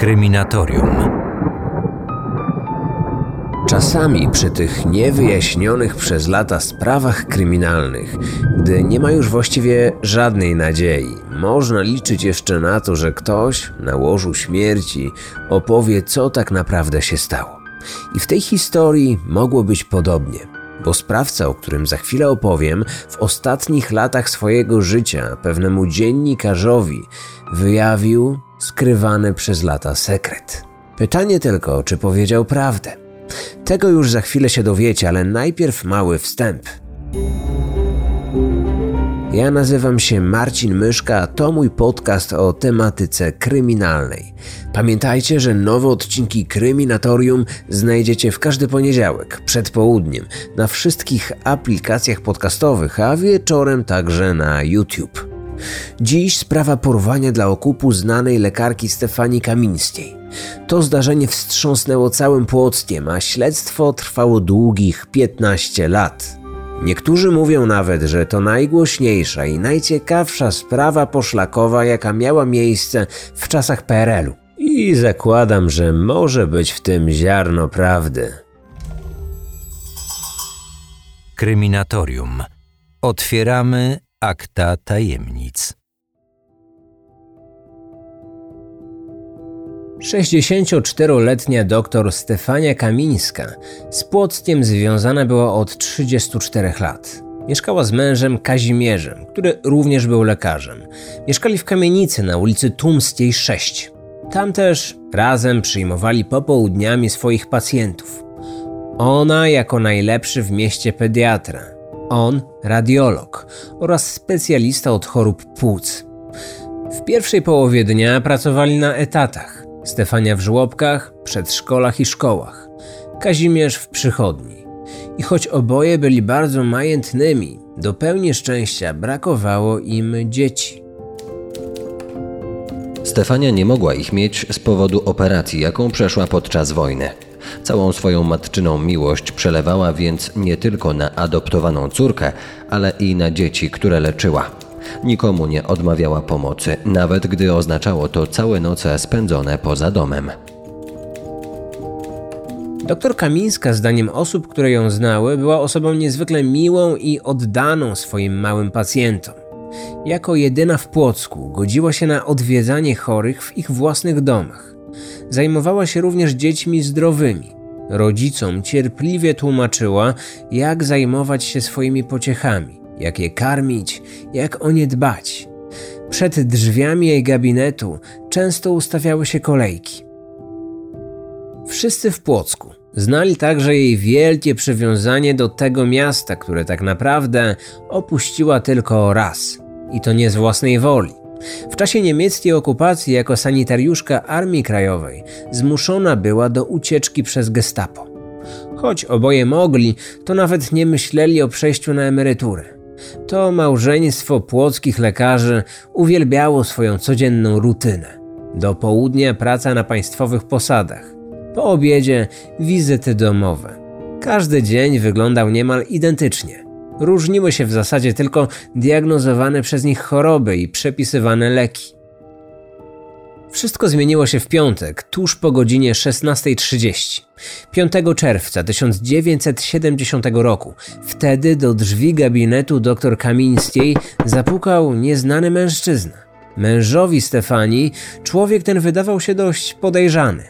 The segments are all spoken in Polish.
Kryminatorium. Czasami przy tych niewyjaśnionych przez lata sprawach kryminalnych, gdy nie ma już właściwie żadnej nadziei, można liczyć jeszcze na to, że ktoś na łożu śmierci opowie, co tak naprawdę się stało. I w tej historii mogło być podobnie, bo sprawca, o którym za chwilę opowiem, w ostatnich latach swojego życia pewnemu dziennikarzowi wyjawił skrywany przez lata sekret. Pytanie tylko, czy powiedział prawdę. Tego już za chwilę się dowiecie, ale najpierw mały wstęp. Ja nazywam się Marcin Myszka, a to mój podcast o tematyce kryminalnej. Pamiętajcie, że nowe odcinki Kryminatorium znajdziecie w każdy poniedziałek przed południem na wszystkich aplikacjach podcastowych, a wieczorem także na YouTube. Dziś sprawa porwania dla okupu znanej lekarki Stefanii Kamińskiej. To zdarzenie wstrząsnęło całym Płockiem, a śledztwo trwało długich 15 lat. Niektórzy mówią nawet, że to najgłośniejsza i najciekawsza sprawa poszlakowa, jaka miała miejsce w czasach PRL-u. I zakładam, że może być w tym ziarno prawdy. Kryminatorium. Otwieramy akta tajemnic. 64-letnia doktor Stefania Kamińska z Płockiem związana była od 34 lat. Mieszkała z mężem Kazimierzem, który również był lekarzem. Mieszkali w kamienicy na ulicy Tumskiej 6. Tam też razem przyjmowali popołudniami swoich pacjentów. Ona jako najlepszy w mieście pediatra, on radiolog oraz specjalista od chorób płuc. W pierwszej połowie dnia pracowali na etatach. Stefania w żłobkach, przedszkolach i szkołach. Kazimierz w przychodni. I choć oboje byli bardzo majętnymi, do pełni szczęścia brakowało im dzieci. Stefania nie mogła ich mieć z powodu operacji, jaką przeszła podczas wojny. Całą swoją matczyną miłość przelewała więc nie tylko na adoptowaną córkę, ale i na dzieci, które leczyła. Nikomu nie odmawiała pomocy, nawet gdy oznaczało to całe noce spędzone poza domem. Doktor Kamińska, zdaniem osób, które ją znały, była osobą niezwykle miłą i oddaną swoim małym pacjentom. Jako jedyna w Płocku godziła się na odwiedzanie chorych w ich własnych domach. Zajmowała się również dziećmi zdrowymi. Rodzicom cierpliwie tłumaczyła, jak zajmować się swoimi pociechami, jak je karmić, jak o nie dbać. Przed drzwiami jej gabinetu często ustawiały się kolejki. Wszyscy w Płocku znali także jej wielkie przywiązanie do tego miasta, które tak naprawdę opuściła tylko raz i to nie z własnej woli. W czasie niemieckiej okupacji jako sanitariuszka Armii Krajowej zmuszona była do ucieczki przez gestapo. Choć oboje mogli, to nawet nie myśleli o przejściu na emeryturę. To małżeństwo płockich lekarzy uwielbiało swoją codzienną rutynę. Do południa praca na państwowych posadach. Po obiedzie wizyty domowe. Każdy dzień wyglądał niemal identycznie – Różniły się w zasadzie tylko diagnozowane przez nich choroby i przepisywane leki. Wszystko zmieniło się w piątek, tuż po godzinie 16.30. 5 czerwca 1970 roku. Wtedy do drzwi gabinetu dr Kamińskiej zapukał nieznany mężczyzna. Mężowi Stefanii człowiek ten wydawał się dość podejrzany.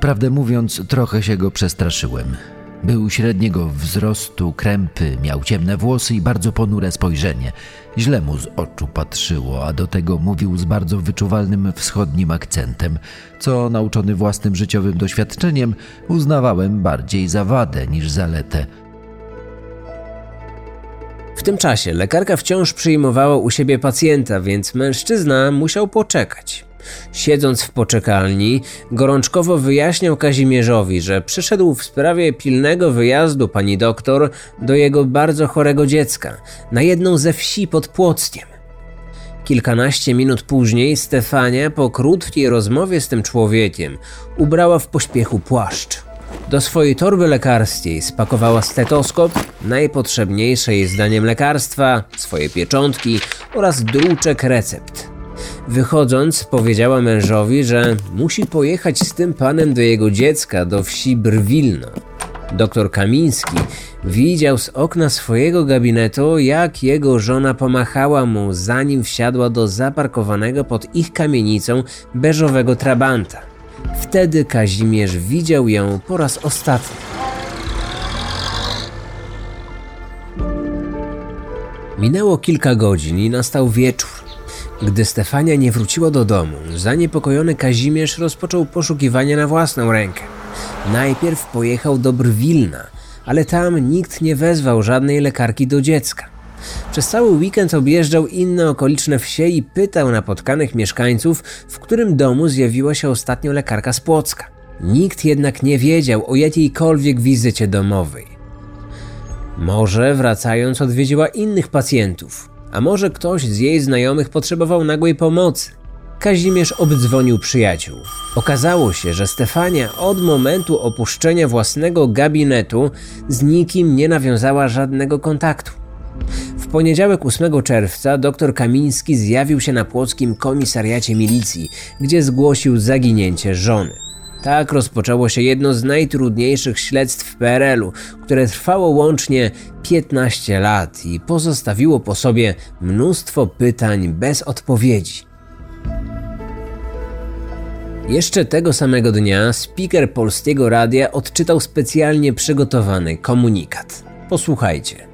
Prawdę mówiąc, trochę się go przestraszyłem. Był średniego wzrostu, krępy, miał ciemne włosy i bardzo ponure spojrzenie. Źle mu z oczu patrzyło, a do tego mówił z bardzo wyczuwalnym wschodnim akcentem, co nauczony własnym życiowym doświadczeniem uznawałem bardziej za wadę niż zaletę. W tym czasie lekarka wciąż przyjmowała u siebie pacjenta, więc mężczyzna musiał poczekać. Siedząc w poczekalni, gorączkowo wyjaśniał Kazimierzowi, że przyszedł w sprawie pilnego wyjazdu pani doktor do jego bardzo chorego dziecka na jedną ze wsi pod Płockiem. Kilkanaście minut później Stefania po krótkiej rozmowie z tym człowiekiem ubrała w pośpiechu płaszcz. Do swojej torby lekarskiej spakowała stetoskop, najpotrzebniejsze jej zdaniem lekarstwa, swoje pieczątki oraz druczek recept. Wychodząc, powiedziała mężowi, że musi pojechać z tym panem do jego dziecka, do wsi Brwilno. Doktor Kamiński widział z okna swojego gabinetu, jak jego żona pomachała mu, zanim wsiadła do zaparkowanego pod ich kamienicą beżowego trabanta. Wtedy Kazimierz widział ją po raz ostatni. Minęło kilka godzin i nastał wieczór. Gdy Stefania nie wróciła do domu, zaniepokojony Kazimierz rozpoczął poszukiwania na własną rękę. Najpierw pojechał do Brwilna, ale tam nikt nie wezwał żadnej lekarki do dziecka. Przez cały weekend objeżdżał inne okoliczne wsie i pytał napotkanych mieszkańców, w którym domu zjawiła się ostatnio lekarka z Płocka. Nikt jednak nie wiedział o jakiejkolwiek wizycie domowej. Może wracając odwiedziła innych pacjentów, a może ktoś z jej znajomych potrzebował nagłej pomocy. Kazimierz obdzwonił przyjaciół. Okazało się, że Stefania od momentu opuszczenia własnego gabinetu z nikim nie nawiązała żadnego kontaktu. W poniedziałek 8 czerwca dr Kamiński zjawił się na płockim komisariacie milicji, gdzie zgłosił zaginięcie żony. Tak rozpoczęło się jedno z najtrudniejszych śledztw PRL-u, które trwało łącznie 15 lat i pozostawiło po sobie mnóstwo pytań bez odpowiedzi. Jeszcze tego samego dnia speaker polskiego radia odczytał specjalnie przygotowany komunikat. Posłuchajcie.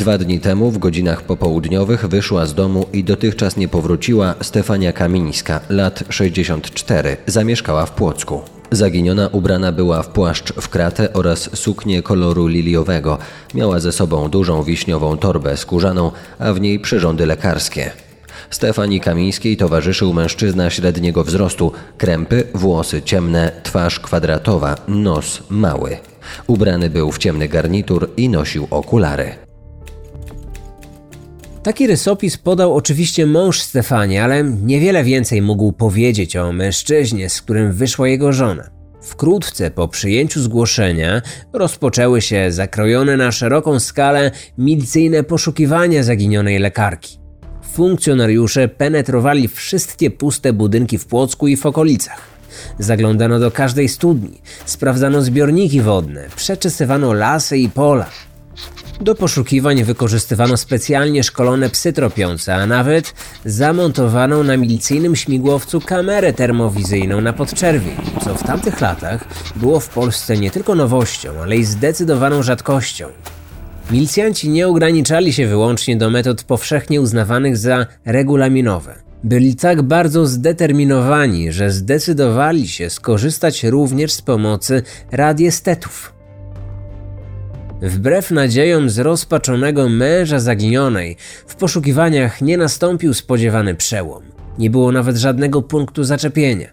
Dwa dni temu w godzinach popołudniowych wyszła z domu i dotychczas nie powróciła Stefania Kamińska, lat 64, zamieszkała w Płocku. Zaginiona ubrana była w płaszcz w kratę oraz suknię koloru liliowego. Miała ze sobą dużą wiśniową torbę skórzaną, a w niej przyrządy lekarskie. Stefanii Kamińskiej towarzyszył mężczyzna średniego wzrostu, krępy, włosy ciemne, twarz kwadratowa, nos mały. Ubrany był w ciemny garnitur i nosił okulary. Taki rysopis podał oczywiście mąż Stefanii, ale niewiele więcej mógł powiedzieć o mężczyźnie, z którym wyszła jego żona. Wkrótce po przyjęciu zgłoszenia rozpoczęły się zakrojone na szeroką skalę milicyjne poszukiwania zaginionej lekarki. Funkcjonariusze penetrowali wszystkie puste budynki w Płocku i w okolicach. Zaglądano do każdej studni, sprawdzano zbiorniki wodne, przeczesywano lasy i pola. Do poszukiwań wykorzystywano specjalnie szkolone psy tropiące, a nawet zamontowano na milicyjnym śmigłowcu kamerę termowizyjną na podczerwień, co w tamtych latach było w Polsce nie tylko nowością, ale i zdecydowaną rzadkością. Milicjanci nie ograniczali się wyłącznie do metod powszechnie uznawanych za regulaminowe. Byli tak bardzo zdeterminowani, że zdecydowali się skorzystać również z pomocy radiestetów. Wbrew nadziejom zrozpaczonego męża zaginionej, w poszukiwaniach nie nastąpił spodziewany przełom. Nie było nawet żadnego punktu zaczepienia.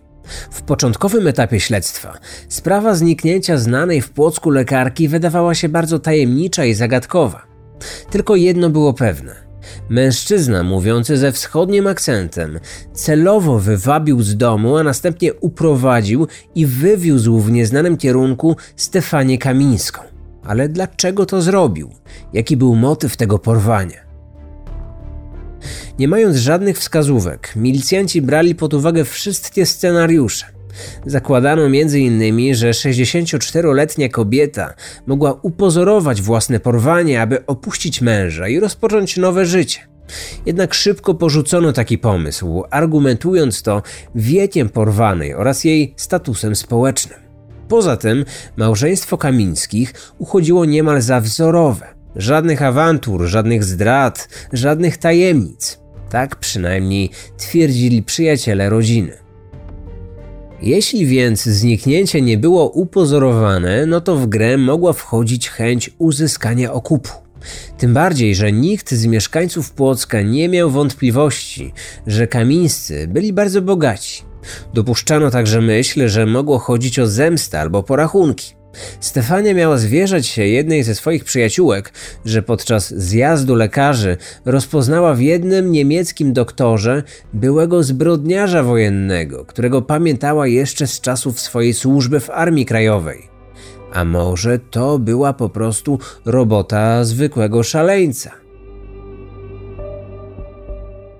W początkowym etapie śledztwa sprawa zniknięcia znanej w Płocku lekarki wydawała się bardzo tajemnicza i zagadkowa. Tylko jedno było pewne. Mężczyzna mówiący ze wschodnim akcentem celowo wywabił z domu, a następnie uprowadził i wywiózł w nieznanym kierunku Stefanię Kamińską. Ale dlaczego to zrobił? Jaki był motyw tego porwania? Nie mając żadnych wskazówek, milicjanci brali pod uwagę wszystkie scenariusze. Zakładano m.in., że 64-letnia kobieta mogła upozorować własne porwanie, aby opuścić męża i rozpocząć nowe życie. Jednak szybko porzucono taki pomysł, argumentując to wiekiem porwanej oraz jej statusem społecznym. Poza tym małżeństwo Kamińskich uchodziło niemal za wzorowe. Żadnych awantur, żadnych zdrad, żadnych tajemnic. Tak przynajmniej twierdzili przyjaciele rodziny. Jeśli więc zniknięcie nie było upozorowane, no to w grę mogła wchodzić chęć uzyskania okupu. Tym bardziej, że nikt z mieszkańców Płocka nie miał wątpliwości, że kamińscy byli bardzo bogaci. Dopuszczano także myśl, że mogło chodzić o zemstę albo porachunki. Stefania miała zwierzać się jednej ze swoich przyjaciółek, że podczas zjazdu lekarzy rozpoznała w jednym niemieckim doktorze byłego zbrodniarza wojennego, którego pamiętała jeszcze z czasów swojej służby w Armii Krajowej. A może to była po prostu robota zwykłego szaleńca?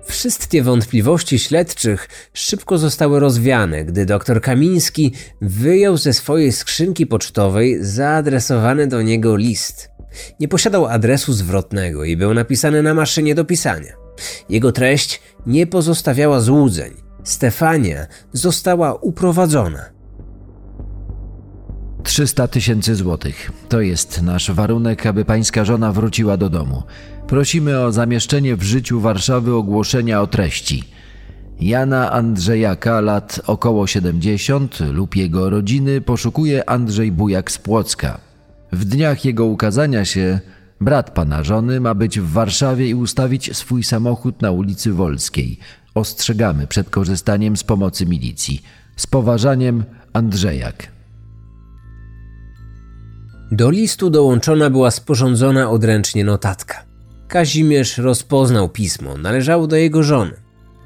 Wszystkie wątpliwości śledczych szybko zostały rozwiane, gdy dr Kamiński wyjął ze swojej skrzynki pocztowej zaadresowany do niego list. Nie posiadał adresu zwrotnego i był napisany na maszynie do pisania. Jego treść nie pozostawiała złudzeń. Stefania została uprowadzona. 300 tysięcy złotych. To jest nasz warunek, aby pańska żona wróciła do domu. Prosimy o zamieszczenie w życiu Warszawy ogłoszenia o treści. Jana Andrzejaka, lat około 70 lub jego rodziny poszukuje Andrzej Bujak z Płocka. W dniach jego ukazania się brat pana żony ma być w Warszawie i ustawić swój samochód na ulicy Wolskiej. Ostrzegamy przed korzystaniem z pomocy milicji. Z poważaniem Andrzejak. Do listu dołączona była sporządzona odręcznie notatka. Kazimierz rozpoznał pismo, należało do jego żony.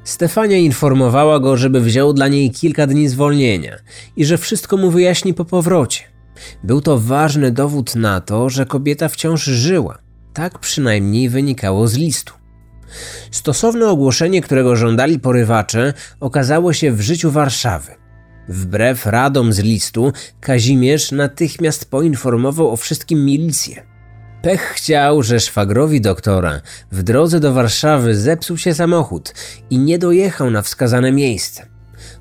Stefania informowała go, żeby wziął dla niej kilka dni zwolnienia i że wszystko mu wyjaśni po powrocie. Był to ważny dowód na to, że kobieta wciąż żyła. Tak przynajmniej wynikało z listu. Stosowne ogłoszenie, którego żądali porywacze, okazało się w życiu Warszawy. Wbrew radom z listu, Kazimierz natychmiast poinformował o wszystkim milicję. Pech chciał, że szwagrowi doktora w drodze do Warszawy zepsuł się samochód i nie dojechał na wskazane miejsce.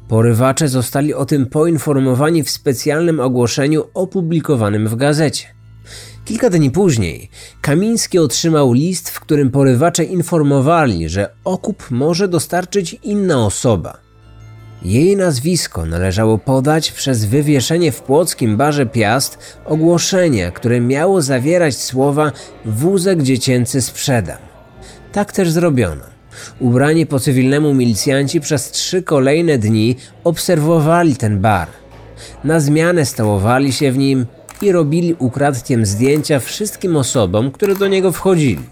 Porywacze zostali o tym poinformowani w specjalnym ogłoszeniu opublikowanym w gazecie. Kilka dni później Kamiński otrzymał list, w którym porywacze informowali, że okup może dostarczyć inna osoba. Jej nazwisko należało podać przez wywieszenie w płockim barze Piast ogłoszenia, które miało zawierać słowa wózek dziecięcy sprzedam. Tak też zrobiono. Ubrani po cywilnemu milicjanci przez trzy kolejne dni obserwowali ten bar. Na zmianę stałowali się w nim i robili ukradkiem zdjęcia wszystkim osobom, które do niego wchodzili.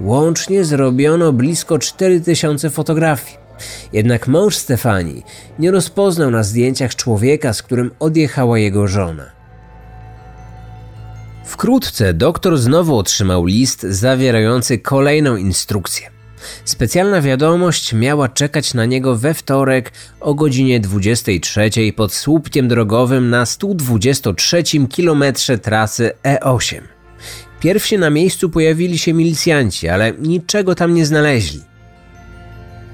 Łącznie zrobiono blisko 4000 fotografii. Jednak mąż Stefanii nie rozpoznał na zdjęciach człowieka, z którym odjechała jego żona. Wkrótce doktor znowu otrzymał list zawierający kolejną instrukcję. Specjalna wiadomość miała czekać na niego we wtorek o godzinie 23 pod słupkiem drogowym na 123 kilometrze trasy E8. Pierwsi na miejscu pojawili się milicjanci, ale niczego tam nie znaleźli.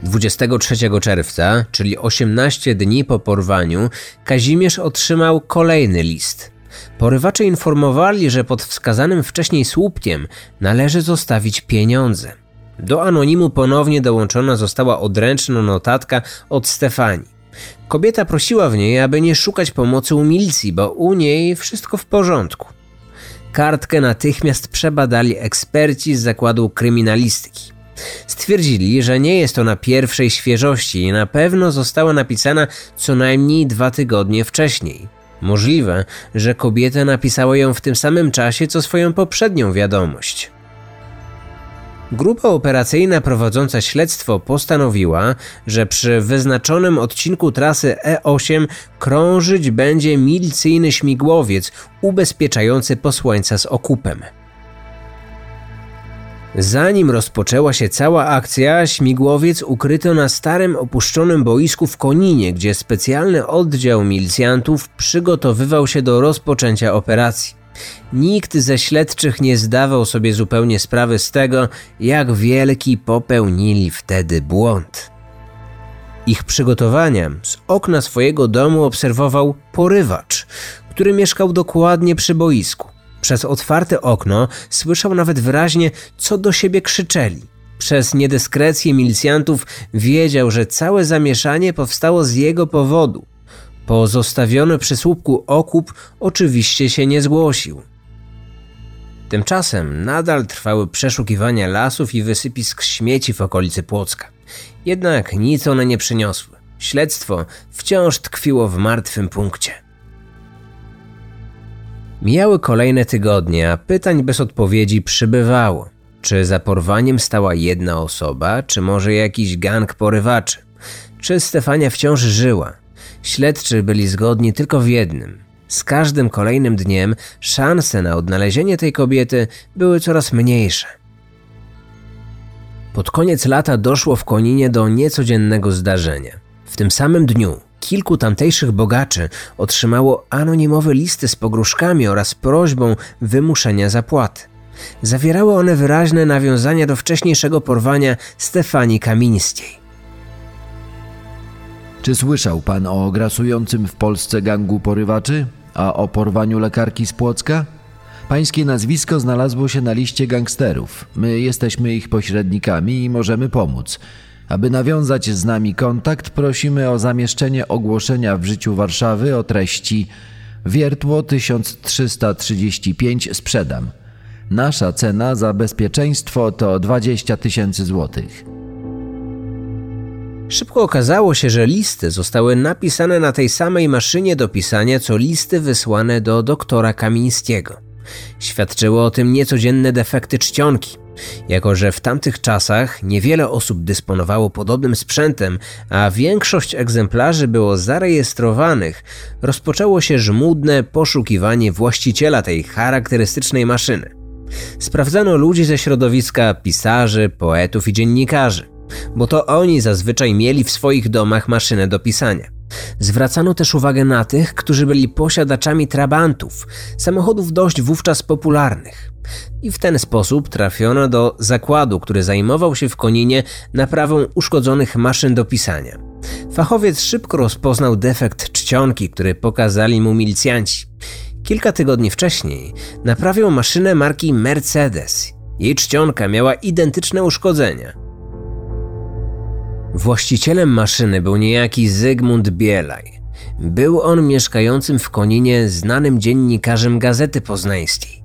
23 czerwca, czyli 18 dni po porwaniu, Kazimierz otrzymał kolejny list. Porywacze informowali, że pod wskazanym wcześniej słupkiem należy zostawić pieniądze. Do anonimu ponownie dołączona została odręczna notatka od Stefanii. Kobieta prosiła w niej, aby nie szukać pomocy u milicji, bo u niej wszystko w porządku. Kartkę natychmiast przebadali eksperci z zakładu kryminalistyki. Stwierdzili, że nie jest ona pierwszej świeżości i na pewno została napisana co najmniej dwa tygodnie wcześniej. Możliwe, że kobieta napisała ją w tym samym czasie co swoją poprzednią wiadomość. Grupa operacyjna prowadząca śledztwo postanowiła, że przy wyznaczonym odcinku trasy E8 krążyć będzie milicyjny śmigłowiec ubezpieczający posłańca z okupem. Zanim rozpoczęła się cała akcja, śmigłowiec ukryto na starym opuszczonym boisku w Koninie, gdzie specjalny oddział milicjantów przygotowywał się do rozpoczęcia operacji. Nikt ze śledczych nie zdawał sobie zupełnie sprawy z tego, jak wielki popełnili wtedy błąd. Ich przygotowania z okna swojego domu obserwował porywacz, który mieszkał dokładnie przy boisku. Przez otwarte okno słyszał nawet wyraźnie, co do siebie krzyczeli. Przez niedyskrecję milicjantów wiedział, że całe zamieszanie powstało z jego powodu. Pozostawiony przy słupku okup oczywiście się nie zgłosił. Tymczasem nadal trwały przeszukiwania lasów i wysypisk śmieci w okolicy Płocka. Jednak nic one nie przyniosły. Śledztwo wciąż tkwiło w martwym punkcie. Mijały kolejne tygodnie, a pytań bez odpowiedzi przybywało. Czy za porwaniem stała jedna osoba, czy może jakiś gang porywaczy? Czy Stefania wciąż żyła? Śledczy byli zgodni tylko w jednym. Z każdym kolejnym dniem szanse na odnalezienie tej kobiety były coraz mniejsze. Pod koniec lata doszło w Koninie do niecodziennego zdarzenia. W tym samym dniu kilku tamtejszych bogaczy otrzymało anonimowe listy z pogróżkami oraz prośbą wymuszenia zapłaty. Zawierały one wyraźne nawiązania do wcześniejszego porwania Stefanii Kamińskiej. Czy słyszał pan o grasującym w Polsce gangu porywaczy, a o porwaniu lekarki z Płocka? Pańskie nazwisko znalazło się na liście gangsterów. My jesteśmy ich pośrednikami i możemy pomóc. Aby nawiązać z nami kontakt, prosimy o zamieszczenie ogłoszenia w życiu Warszawy o treści Wiertło 1335 sprzedam. Nasza cena za bezpieczeństwo to 20 tysięcy złotych. Szybko okazało się, że listy zostały napisane na tej samej maszynie do pisania, co listy wysłane do doktora Kamińskiego. Świadczyły o tym niecodzienne defekty czcionki. Jako, że w tamtych czasach niewiele osób dysponowało podobnym sprzętem, a większość egzemplarzy było zarejestrowanych, rozpoczęło się żmudne poszukiwanie właściciela tej charakterystycznej maszyny. Sprawdzano ludzi ze środowiska pisarzy, poetów i dziennikarzy, bo to oni zazwyczaj mieli w swoich domach maszynę do pisania. Zwracano też uwagę na tych, którzy byli posiadaczami trabantów, samochodów dość wówczas popularnych. I w ten sposób trafiono do zakładu, który zajmował się w Koninie naprawą uszkodzonych maszyn do pisania. Fachowiec szybko rozpoznał defekt czcionki, który pokazali mu milicjanci. Kilka tygodni wcześniej naprawiał maszynę marki Mercedes. Jej czcionka miała identyczne uszkodzenia. Właścicielem maszyny był niejaki Zygmunt Bielaj. Był on mieszkającym w Koninie znanym dziennikarzem Gazety Poznańskiej.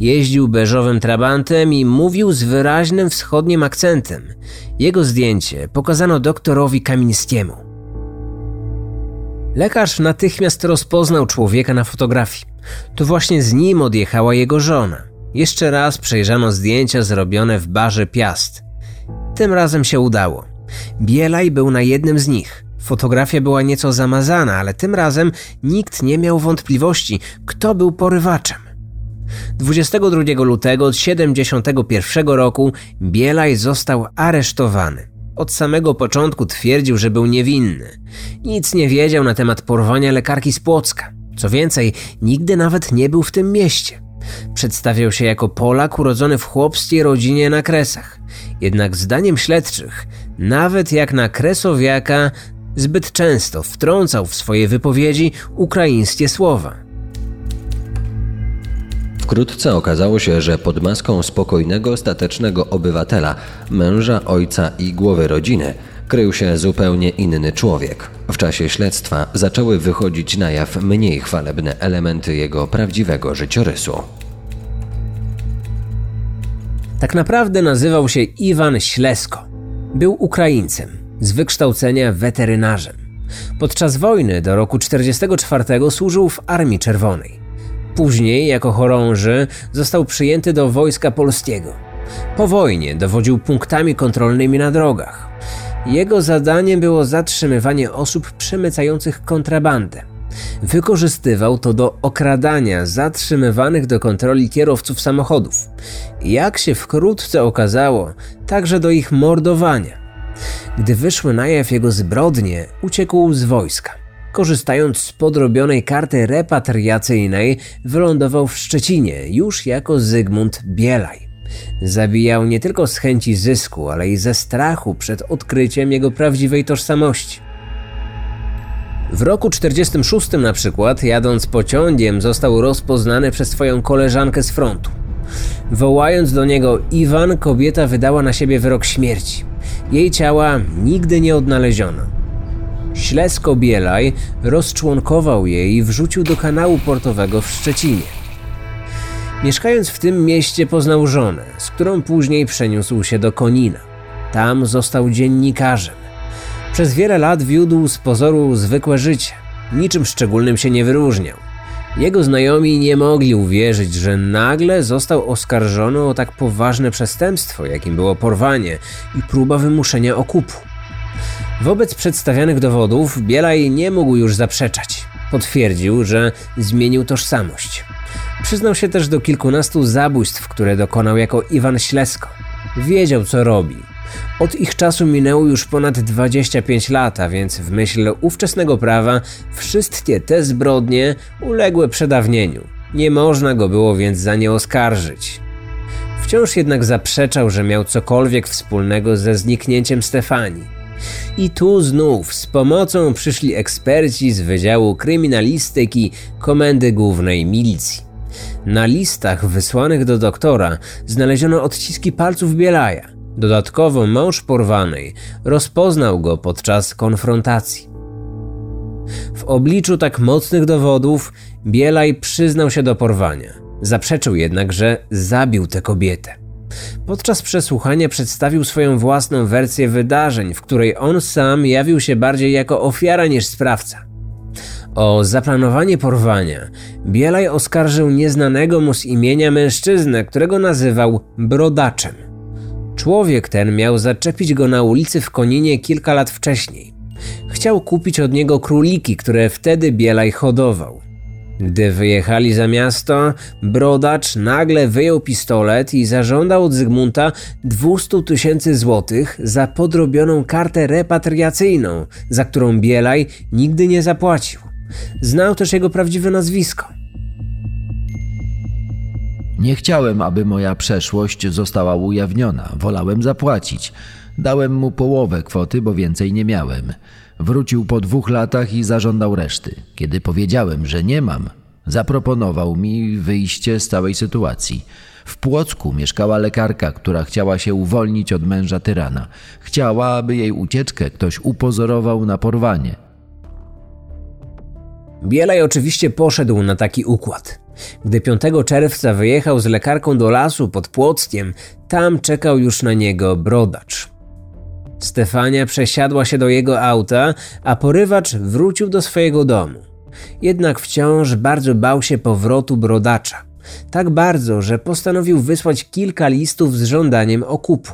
Jeździł beżowym trabantem i mówił z wyraźnym wschodnim akcentem. Jego zdjęcie pokazano doktorowi Kamińskiemu. Lekarz natychmiast rozpoznał człowieka na fotografii. To właśnie z nim odjechała jego żona. Jeszcze raz przejrzano zdjęcia zrobione w barze Piast. Tym razem się udało. Bielaj był na jednym z nich. Fotografia była nieco zamazana, ale tym razem nikt nie miał wątpliwości, kto był porywaczem. 22 lutego 1971 roku Bielaj został aresztowany. Od samego początku twierdził, że był niewinny. Nic nie wiedział na temat porwania lekarki z Płocka. Co więcej, nigdy nawet nie był w tym mieście. Przedstawiał się jako Polak urodzony w chłopskiej rodzinie na Kresach. Jednak zdaniem śledczych, nawet jak na Kresowiaka, zbyt często wtrącał w swoje wypowiedzi ukraińskie słowa. Wkrótce okazało się, że pod maską spokojnego, statecznego obywatela, męża, ojca i głowy rodziny, krył się zupełnie inny człowiek. W czasie śledztwa zaczęły wychodzić na jaw mniej chwalebne elementy jego prawdziwego życiorysu. Tak naprawdę nazywał się Iwan Ślesko. Był Ukraińcem, z wykształcenia weterynarzem. Podczas wojny do roku 1944 służył w Armii Czerwonej. Później, jako chorąży, został przyjęty do Wojska Polskiego. Po wojnie dowodził punktami kontrolnymi na drogach. Jego zadaniem było zatrzymywanie osób przemycających kontrabandę. Wykorzystywał to do okradania zatrzymywanych do kontroli kierowców samochodów. Jak się wkrótce okazało, także do ich mordowania. Gdy wyszły na jaw jego zbrodnie, uciekł z wojska. Korzystając z podrobionej karty repatriacyjnej, wylądował w Szczecinie już jako Zygmunt Bielaj. Zabijał nie tylko z chęci zysku, ale i ze strachu przed odkryciem jego prawdziwej tożsamości. W roku 46 na przykład, jadąc pociągiem, został rozpoznany przez swoją koleżankę z frontu. Wołając do niego Iwan, kobieta wydała na siebie wyrok śmierci. Jej ciała nigdy nie odnaleziono. Ślesko Bielaj rozczłonkował je i wrzucił do kanału portowego w Szczecinie. Mieszkając w tym mieście poznał żonę, z którą później przeniósł się do Konina. Tam został dziennikarzem. Przez wiele lat wiódł z pozoru zwykłe życie. Niczym szczególnym się nie wyróżniał. Jego znajomi nie mogli uwierzyć, że nagle został oskarżony o tak poważne przestępstwo, jakim było porwanie i próba wymuszenia okupu. Wobec przedstawianych dowodów Bielaj nie mógł już zaprzeczać. Potwierdził, że zmienił tożsamość. Przyznał się też do kilkunastu zabójstw, które dokonał jako Iwan Ślesko. Wiedział, co robi. Od ich czasu minęło już ponad 25 lat, a więc w myśl ówczesnego prawa wszystkie te zbrodnie uległy przedawnieniu. Nie można go było więc za nie oskarżyć. Wciąż jednak zaprzeczał, że miał cokolwiek wspólnego ze zniknięciem Stefanii. I tu znów z pomocą przyszli eksperci z Wydziału Kryminalistyki Komendy Głównej Milicji. Na listach wysłanych do doktora znaleziono odciski palców Bielaja. Dodatkowo mąż porwanej rozpoznał go podczas konfrontacji. W obliczu tak mocnych dowodów Bielaj przyznał się do porwania. Zaprzeczył jednak, że zabił tę kobietę. Podczas przesłuchania przedstawił swoją własną wersję wydarzeń, w której on sam jawił się bardziej jako ofiara niż sprawca. O zaplanowanie porwania Bielaj oskarżył nieznanego mu z imienia mężczyznę, którego nazywał Brodaczem. Człowiek ten miał zaczepić go na ulicy w Koninie kilka lat wcześniej. Chciał kupić od niego króliki, które wtedy Bielaj hodował. Gdy wyjechali za miasto, brodacz nagle wyjął pistolet i zażądał od Zygmunta 200 tysięcy złotych za podrobioną kartę repatriacyjną, za którą Bielaj nigdy nie zapłacił. Znał też jego prawdziwe nazwisko. Nie chciałem, aby moja przeszłość została ujawniona. Wolałem zapłacić. Dałem mu połowę kwoty, bo więcej nie miałem. Wrócił po dwóch latach i zażądał reszty. Kiedy powiedziałem, że nie mam, zaproponował mi wyjście z całej sytuacji. W Płocku mieszkała lekarka, która chciała się uwolnić od męża tyrana. Chciała, aby jej ucieczkę ktoś upozorował na porwanie. Bielaj oczywiście poszedł na taki układ. Gdy 5 czerwca wyjechał z lekarką do lasu pod Płockiem, tam czekał już na niego brodacz. Stefania przesiadła się do jego auta, a porywacz wrócił do swojego domu. Jednak wciąż bardzo bał się powrotu brodacza. Tak bardzo, że postanowił wysłać kilka listów z żądaniem okupu.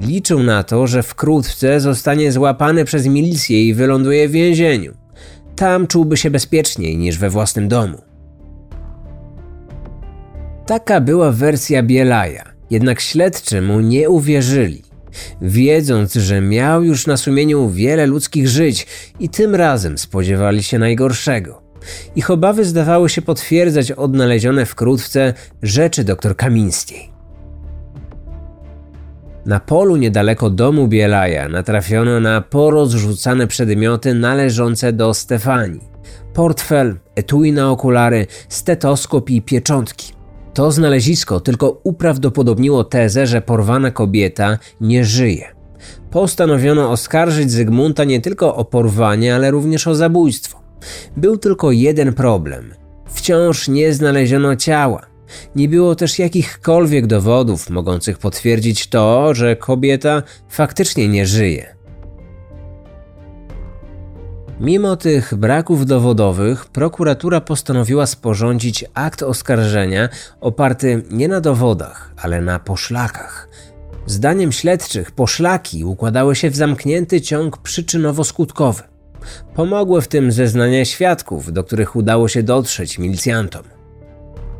Liczył na to, że wkrótce zostanie złapany przez milicję i wyląduje w więzieniu. Tam czułby się bezpieczniej niż we własnym domu. Taka była wersja Bielaja, jednak śledczy mu nie uwierzyli. Wiedząc, że miał już na sumieniu wiele ludzkich żyć i tym razem spodziewali się najgorszego. Ich obawy zdawały się potwierdzać odnalezione wkrótce rzeczy dr Kamińskiej. Na polu niedaleko domu Bielaja natrafiono na porozrzucane przedmioty należące do Stefanii. Portfel, etui na okulary, stetoskop i pieczątki. To znalezisko tylko uprawdopodobniło tezę, że porwana kobieta nie żyje. Postanowiono oskarżyć Zygmunta nie tylko o porwanie, ale również o zabójstwo. Był tylko jeden problem. Wciąż nie znaleziono ciała. Nie było też jakichkolwiek dowodów mogących potwierdzić to, że kobieta faktycznie nie żyje. Mimo tych braków dowodowych, prokuratura postanowiła sporządzić akt oskarżenia oparty nie na dowodach, ale na poszlakach. Zdaniem śledczych, poszlaki układały się w zamknięty ciąg przyczynowo-skutkowy. Pomogły w tym zeznania świadków, do których udało się dotrzeć milicjantom.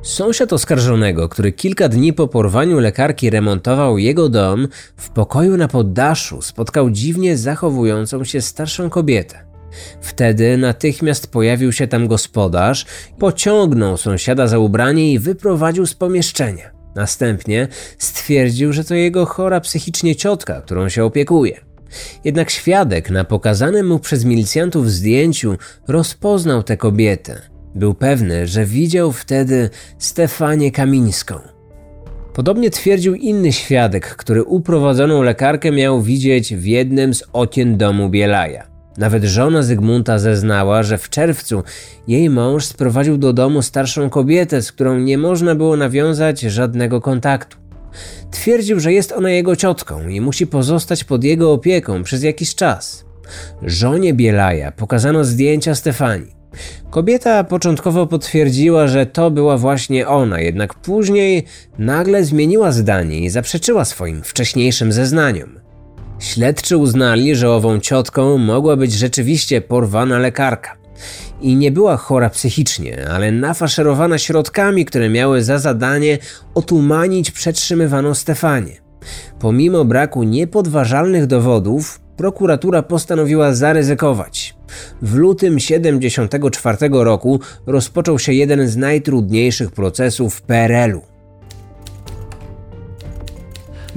Sąsiad oskarżonego, który kilka dni po porwaniu lekarki remontował jego dom, w pokoju na poddaszu spotkał dziwnie zachowującą się starszą kobietę. Wtedy natychmiast pojawił się tam gospodarz, pociągnął sąsiada za ubranie i wyprowadził z pomieszczenia. Następnie stwierdził, że to jego chora psychicznie ciotka, którą się opiekuje. Jednak świadek na pokazanym mu przez milicjantów zdjęciu rozpoznał tę kobietę. Był pewny, że widział wtedy Stefanię Kamińską. Podobnie twierdził inny świadek, który uprowadzoną lekarkę miał widzieć w jednym z okien domu Bielaja. Nawet żona Zygmunta zeznała, że w czerwcu jej mąż sprowadził do domu starszą kobietę, z którą nie można było nawiązać żadnego kontaktu. Twierdził, że jest ona jego ciotką i musi pozostać pod jego opieką przez jakiś czas. Żonie Bielaja pokazano zdjęcia Stefanii. Kobieta początkowo potwierdziła, że to była właśnie ona, jednak później nagle zmieniła zdanie i zaprzeczyła swoim wcześniejszym zeznaniom. Śledczy uznali, że ową ciotką mogła być rzeczywiście porwana lekarka. I nie była chora psychicznie, ale nafaszerowana środkami, które miały za zadanie otumanić przetrzymywaną Stefanię. Pomimo braku niepodważalnych dowodów, prokuratura postanowiła zaryzykować. W lutym 74 roku rozpoczął się jeden z najtrudniejszych procesów w PRL-u.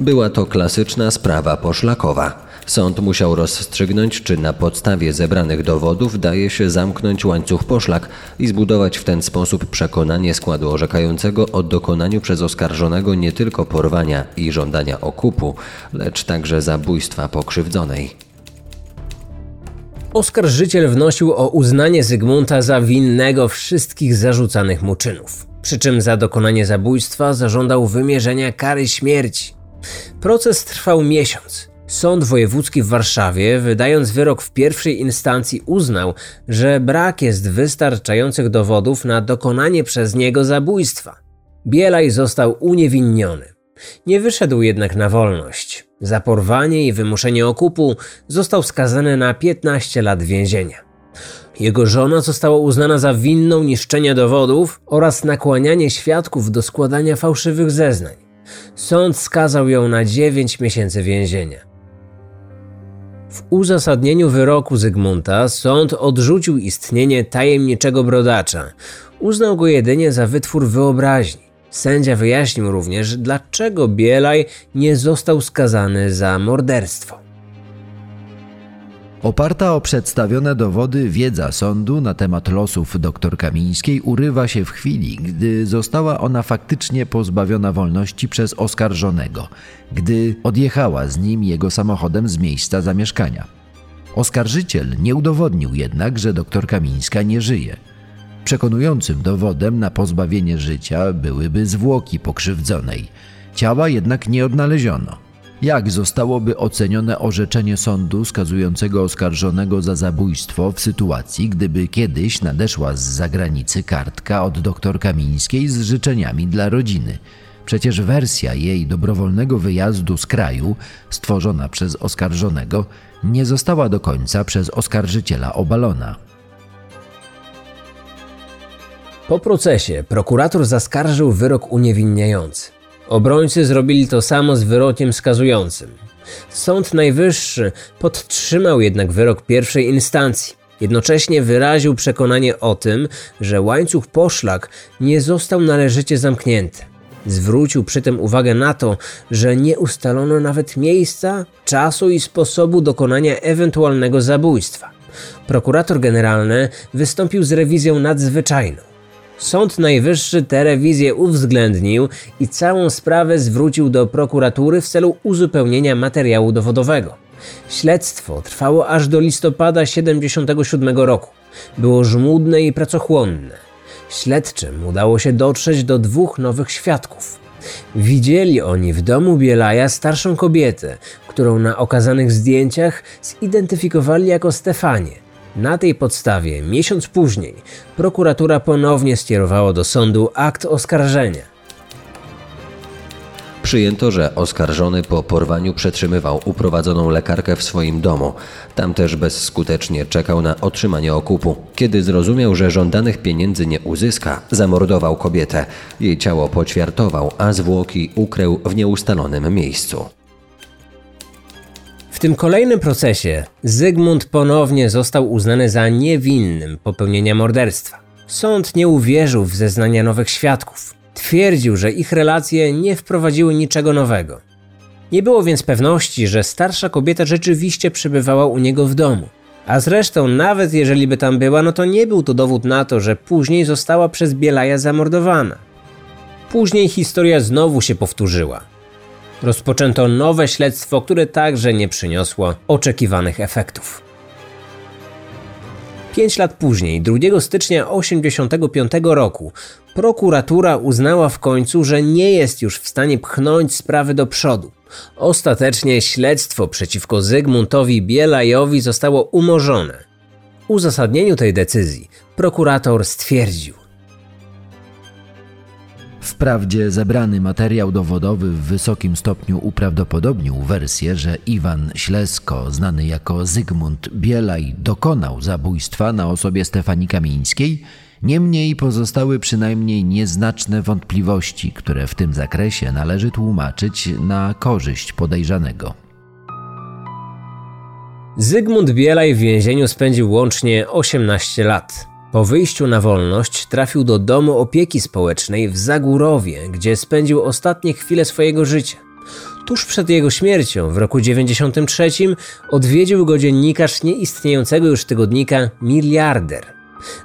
Była to klasyczna sprawa poszlakowa. Sąd musiał rozstrzygnąć, czy na podstawie zebranych dowodów daje się zamknąć łańcuch poszlak i zbudować w ten sposób przekonanie składu orzekającego o dokonaniu przez oskarżonego nie tylko porwania i żądania okupu, lecz także zabójstwa pokrzywdzonej. Oskarżyciel wnosił o uznanie Zygmunta za winnego wszystkich zarzucanych mu czynów. Przy czym za dokonanie zabójstwa zażądał wymierzenia kary śmierci. Proces trwał miesiąc. Sąd Wojewódzki w Warszawie, wydając wyrok w pierwszej instancji, uznał, że brak jest wystarczających dowodów na dokonanie przez niego zabójstwa. Bielaj został uniewinniony. Nie wyszedł jednak na wolność. Za porwanie i wymuszenie okupu został skazany na 15 lat więzienia. Jego żona została uznana za winną niszczenia dowodów oraz nakłanianie świadków do składania fałszywych zeznań. Sąd skazał ją na 9 miesięcy więzienia. W uzasadnieniu wyroku Zygmunta sąd odrzucił istnienie tajemniczego brodacza. Uznał go jedynie za wytwór wyobraźni. Sędzia wyjaśnił również, dlaczego Bielaj nie został skazany za morderstwo. Oparta o przedstawione dowody wiedza sądu na temat losów dr Kamińskiej urywa się w chwili, gdy została ona faktycznie pozbawiona wolności przez oskarżonego, gdy odjechała z nim jego samochodem z miejsca zamieszkania. Oskarżyciel nie udowodnił jednak, że dr Kamińska nie żyje. Przekonującym dowodem na pozbawienie życia byłyby zwłoki pokrzywdzonej. Ciała jednak nie odnaleziono. Jak zostałoby ocenione orzeczenie sądu skazującego oskarżonego za zabójstwo w sytuacji, gdyby kiedyś nadeszła z zagranicy kartka od dr Kamińskiej z życzeniami dla rodziny? Przecież wersja jej dobrowolnego wyjazdu z kraju, stworzona przez oskarżonego, nie została do końca przez oskarżyciela obalona. Po procesie prokurator zaskarżył wyrok uniewinniający. Obrońcy zrobili to samo z wyrokiem skazującym. Sąd Najwyższy podtrzymał jednak wyrok pierwszej instancji. Jednocześnie wyraził przekonanie o tym, że łańcuch poszlak nie został należycie zamknięty. Zwrócił przy tym uwagę na to, że nie ustalono nawet miejsca, czasu i sposobu dokonania ewentualnego zabójstwa. Prokurator generalny wystąpił z rewizją nadzwyczajną. Sąd Najwyższy tę rewizję uwzględnił i całą sprawę zwrócił do prokuratury w celu uzupełnienia materiału dowodowego. Śledztwo trwało aż do listopada 1977 roku. Było żmudne i pracochłonne. Śledczym udało się dotrzeć do dwóch nowych świadków. Widzieli oni w domu Bielaja starszą kobietę, którą na okazanych zdjęciach zidentyfikowali jako Stefanię. Na tej podstawie, miesiąc później, prokuratura ponownie skierowała do sądu akt oskarżenia. Przyjęto, że oskarżony po porwaniu przetrzymywał uprowadzoną lekarkę w swoim domu. Tam też bezskutecznie czekał na otrzymanie okupu. Kiedy zrozumiał, że żądanych pieniędzy nie uzyska, zamordował kobietę. Jej ciało poćwiartował, a zwłoki ukrył w nieustalonym miejscu. Tym kolejnym procesie Zygmunt ponownie został uznany za niewinnym popełnienia morderstwa. Sąd nie uwierzył w zeznania nowych świadków. Twierdził, że ich relacje nie wprowadziły niczego nowego. Nie było więc pewności, że starsza kobieta rzeczywiście przebywała u niego w domu. A zresztą, nawet jeżeli by tam była, no to nie był to dowód na to, że później została przez Bielaja zamordowana. Później historia znowu się powtórzyła. Rozpoczęto nowe śledztwo, które także nie przyniosło oczekiwanych efektów. Pięć lat później, 2 stycznia 1985 roku, prokuratura uznała w końcu, że nie jest już w stanie pchnąć sprawy do przodu. Ostatecznie śledztwo przeciwko Zygmuntowi Bielajowi zostało umorzone. W uzasadnieniu tej decyzji prokurator stwierdził: Wprawdzie zebrany materiał dowodowy w wysokim stopniu uprawdopodobnił wersję, że Iwan Ślesko, znany jako Zygmunt Bielaj, dokonał zabójstwa na osobie Stefanii Kamińskiej, Niemniej pozostały przynajmniej nieznaczne wątpliwości, które w tym zakresie należy tłumaczyć na korzyść podejrzanego. Zygmunt Bielaj w więzieniu spędził łącznie 18 lat. Po wyjściu na wolność trafił do domu opieki społecznej w Zagórowie, gdzie spędził ostatnie chwile swojego życia. Tuż przed jego śmiercią w roku 93 odwiedził go dziennikarz nieistniejącego już tygodnika Miliarder.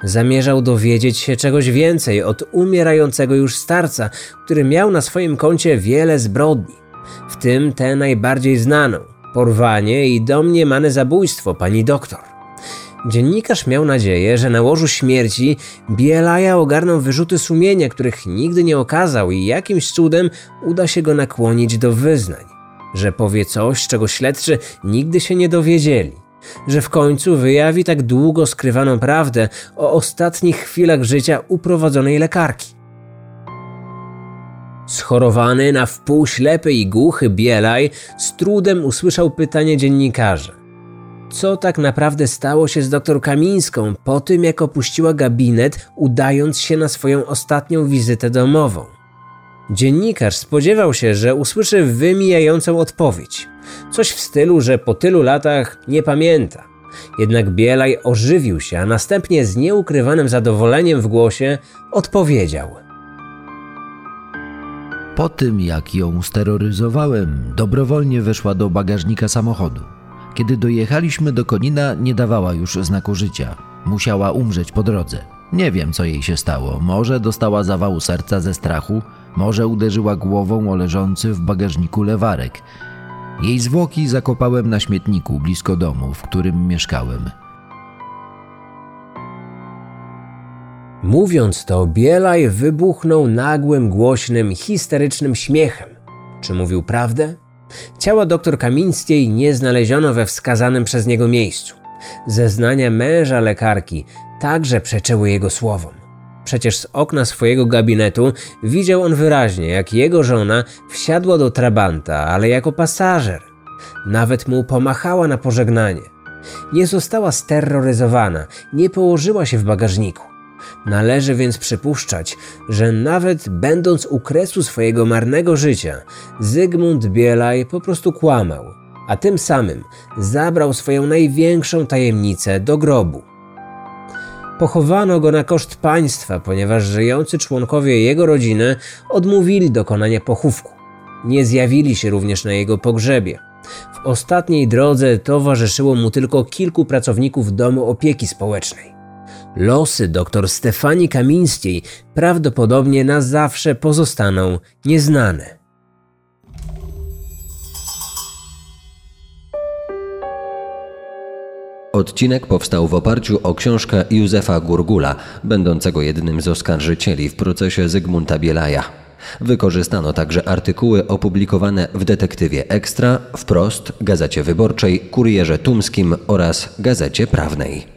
Zamierzał dowiedzieć się czegoś więcej od umierającego już starca, który miał na swoim koncie wiele zbrodni, w tym tę najbardziej znaną porwanie i domniemane zabójstwo pani doktor. Dziennikarz miał nadzieję, że na łożu śmierci Bielaja ogarną wyrzuty sumienia, których nigdy nie okazał i jakimś cudem uda się go nakłonić do wyznań. Że powie coś, czego śledczy nigdy się nie dowiedzieli. Że w końcu wyjawi tak długo skrywaną prawdę o ostatnich chwilach życia uprowadzonej lekarki. Schorowany na wpół ślepy i głuchy Bielaj z trudem usłyszał pytanie dziennikarza co tak naprawdę stało się z doktor Kamińską po tym, jak opuściła gabinet, udając się na swoją ostatnią wizytę domową. Dziennikarz spodziewał się, że usłyszy wymijającą odpowiedź. Coś w stylu, że po tylu latach nie pamięta. Jednak Bielaj ożywił się, a następnie z nieukrywanym zadowoleniem w głosie odpowiedział. Po tym, jak ją steroryzowałem, dobrowolnie weszła do bagażnika samochodu. Kiedy dojechaliśmy do Konina, nie dawała już znaku życia. Musiała umrzeć po drodze. Nie wiem, co jej się stało. Może dostała zawału serca ze strachu, może uderzyła głową o leżący w bagażniku lewarek. Jej zwłoki zakopałem na śmietniku blisko domu, w którym mieszkałem. Mówiąc to, Bielaj wybuchnął nagłym, głośnym, histerycznym śmiechem. Czy mówił prawdę? Ciała dr Kamińskiej nie znaleziono we wskazanym przez niego miejscu. Zeznania męża lekarki także przeczyły jego słowom. Przecież z okna swojego gabinetu widział on wyraźnie, jak jego żona wsiadła do trabanta, ale jako pasażer. Nawet mu pomachała na pożegnanie. Nie została steroryzowana, nie położyła się w bagażniku. Należy więc przypuszczać, że nawet będąc u kresu swojego marnego życia, Zygmunt Bielaj po prostu kłamał, a tym samym zabrał swoją największą tajemnicę do grobu. Pochowano go na koszt państwa, ponieważ żyjący członkowie jego rodziny odmówili dokonania pochówku. Nie zjawili się również na jego pogrzebie. W ostatniej drodze towarzyszyło mu tylko kilku pracowników domu opieki społecznej. Losy dr Stefanii Kamińskiej prawdopodobnie na zawsze pozostaną nieznane. Odcinek powstał w oparciu o książkę Józefa Gurgula, będącego jednym z oskarżycieli w procesie Zygmunta Bielaja. Wykorzystano także artykuły opublikowane w Detektywie Ekstra, Wprost, Gazecie Wyborczej, Kurierze Tumskim oraz Gazecie Prawnej.